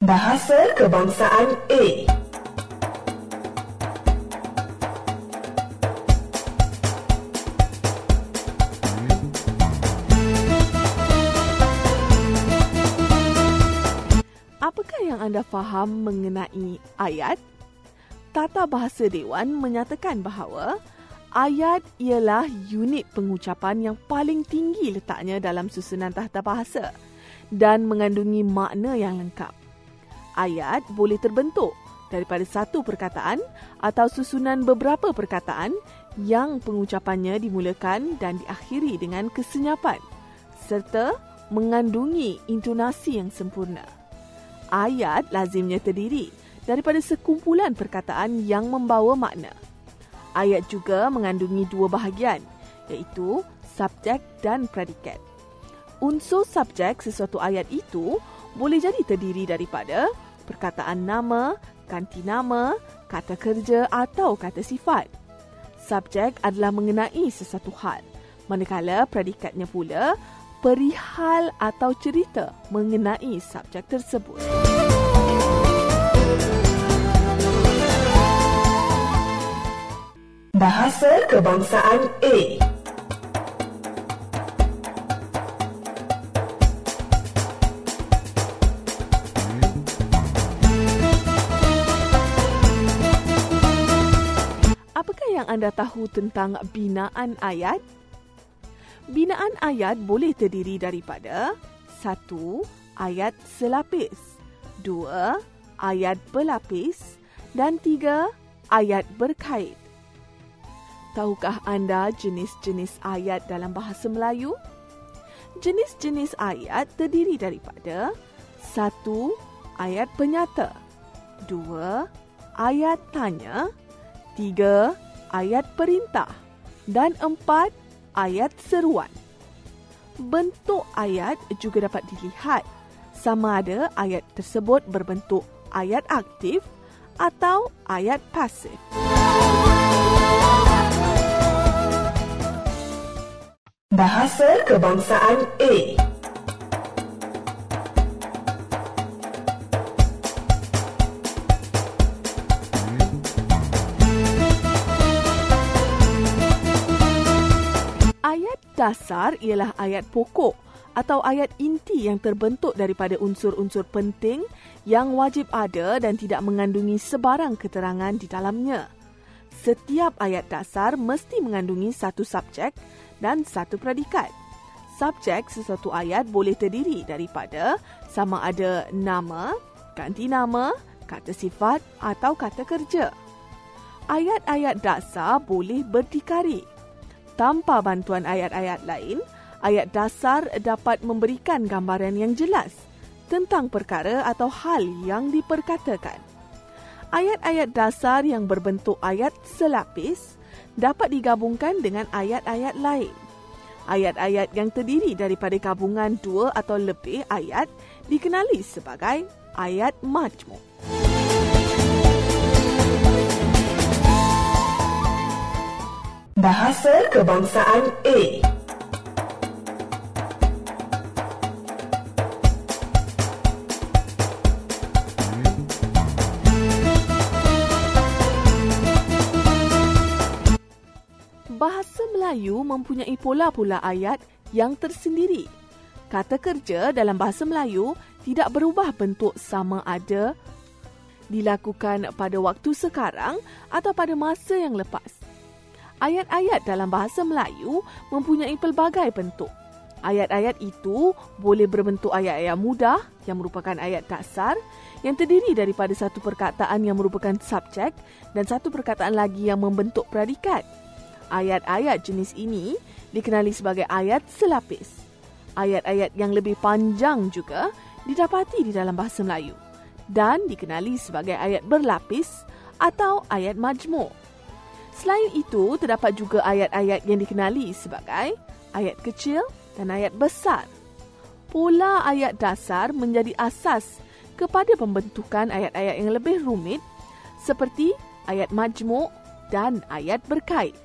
Bahasa Kebangsaan A Apakah yang anda faham mengenai ayat? Tata Bahasa Dewan menyatakan bahawa ayat ialah unit pengucapan yang paling tinggi letaknya dalam susunan tata bahasa dan mengandungi makna yang lengkap. Ayat boleh terbentuk daripada satu perkataan atau susunan beberapa perkataan yang pengucapannya dimulakan dan diakhiri dengan kesenyapan serta mengandungi intonasi yang sempurna. Ayat lazimnya terdiri daripada sekumpulan perkataan yang membawa makna. Ayat juga mengandungi dua bahagian, iaitu subjek dan predikat. Unsur subjek sesuatu ayat itu boleh jadi terdiri daripada perkataan nama, ganti nama, kata kerja atau kata sifat. Subjek adalah mengenai sesuatu hal, manakala predikatnya pula perihal atau cerita mengenai subjek tersebut. Bahasa Kebangsaan A Apakah yang anda tahu tentang binaan ayat? Binaan ayat boleh terdiri daripada satu ayat selapis, dua ayat berlapis dan tiga ayat berkait. Tahukah anda jenis-jenis ayat dalam bahasa Melayu? Jenis-jenis ayat terdiri daripada satu ayat penyata, dua ayat tanya, tiga ayat perintah dan empat ayat seruan. Bentuk ayat juga dapat dilihat sama ada ayat tersebut berbentuk ayat aktif atau ayat pasif. Bahasa Kebangsaan A dasar ialah ayat pokok atau ayat inti yang terbentuk daripada unsur-unsur penting yang wajib ada dan tidak mengandungi sebarang keterangan di dalamnya. Setiap ayat dasar mesti mengandungi satu subjek dan satu predikat. Subjek sesuatu ayat boleh terdiri daripada sama ada nama, ganti nama, kata sifat atau kata kerja. Ayat-ayat dasar boleh berdikari. Tanpa bantuan ayat-ayat lain, ayat dasar dapat memberikan gambaran yang jelas tentang perkara atau hal yang diperkatakan. Ayat-ayat dasar yang berbentuk ayat selapis dapat digabungkan dengan ayat-ayat lain. Ayat-ayat yang terdiri daripada gabungan dua atau lebih ayat dikenali sebagai ayat majmuk. Bahasa Kebangsaan A Bahasa Melayu mempunyai pola-pola ayat yang tersendiri. Kata kerja dalam bahasa Melayu tidak berubah bentuk sama ada dilakukan pada waktu sekarang atau pada masa yang lepas. Ayat-ayat dalam bahasa Melayu mempunyai pelbagai bentuk. Ayat-ayat itu boleh berbentuk ayat-ayat mudah yang merupakan ayat dasar yang terdiri daripada satu perkataan yang merupakan subjek dan satu perkataan lagi yang membentuk predikat. Ayat-ayat jenis ini dikenali sebagai ayat selapis. Ayat-ayat yang lebih panjang juga didapati di dalam bahasa Melayu dan dikenali sebagai ayat berlapis atau ayat majmuk. Selain itu, terdapat juga ayat-ayat yang dikenali sebagai ayat kecil dan ayat besar. Pola ayat dasar menjadi asas kepada pembentukan ayat-ayat yang lebih rumit seperti ayat majmuk dan ayat berkait.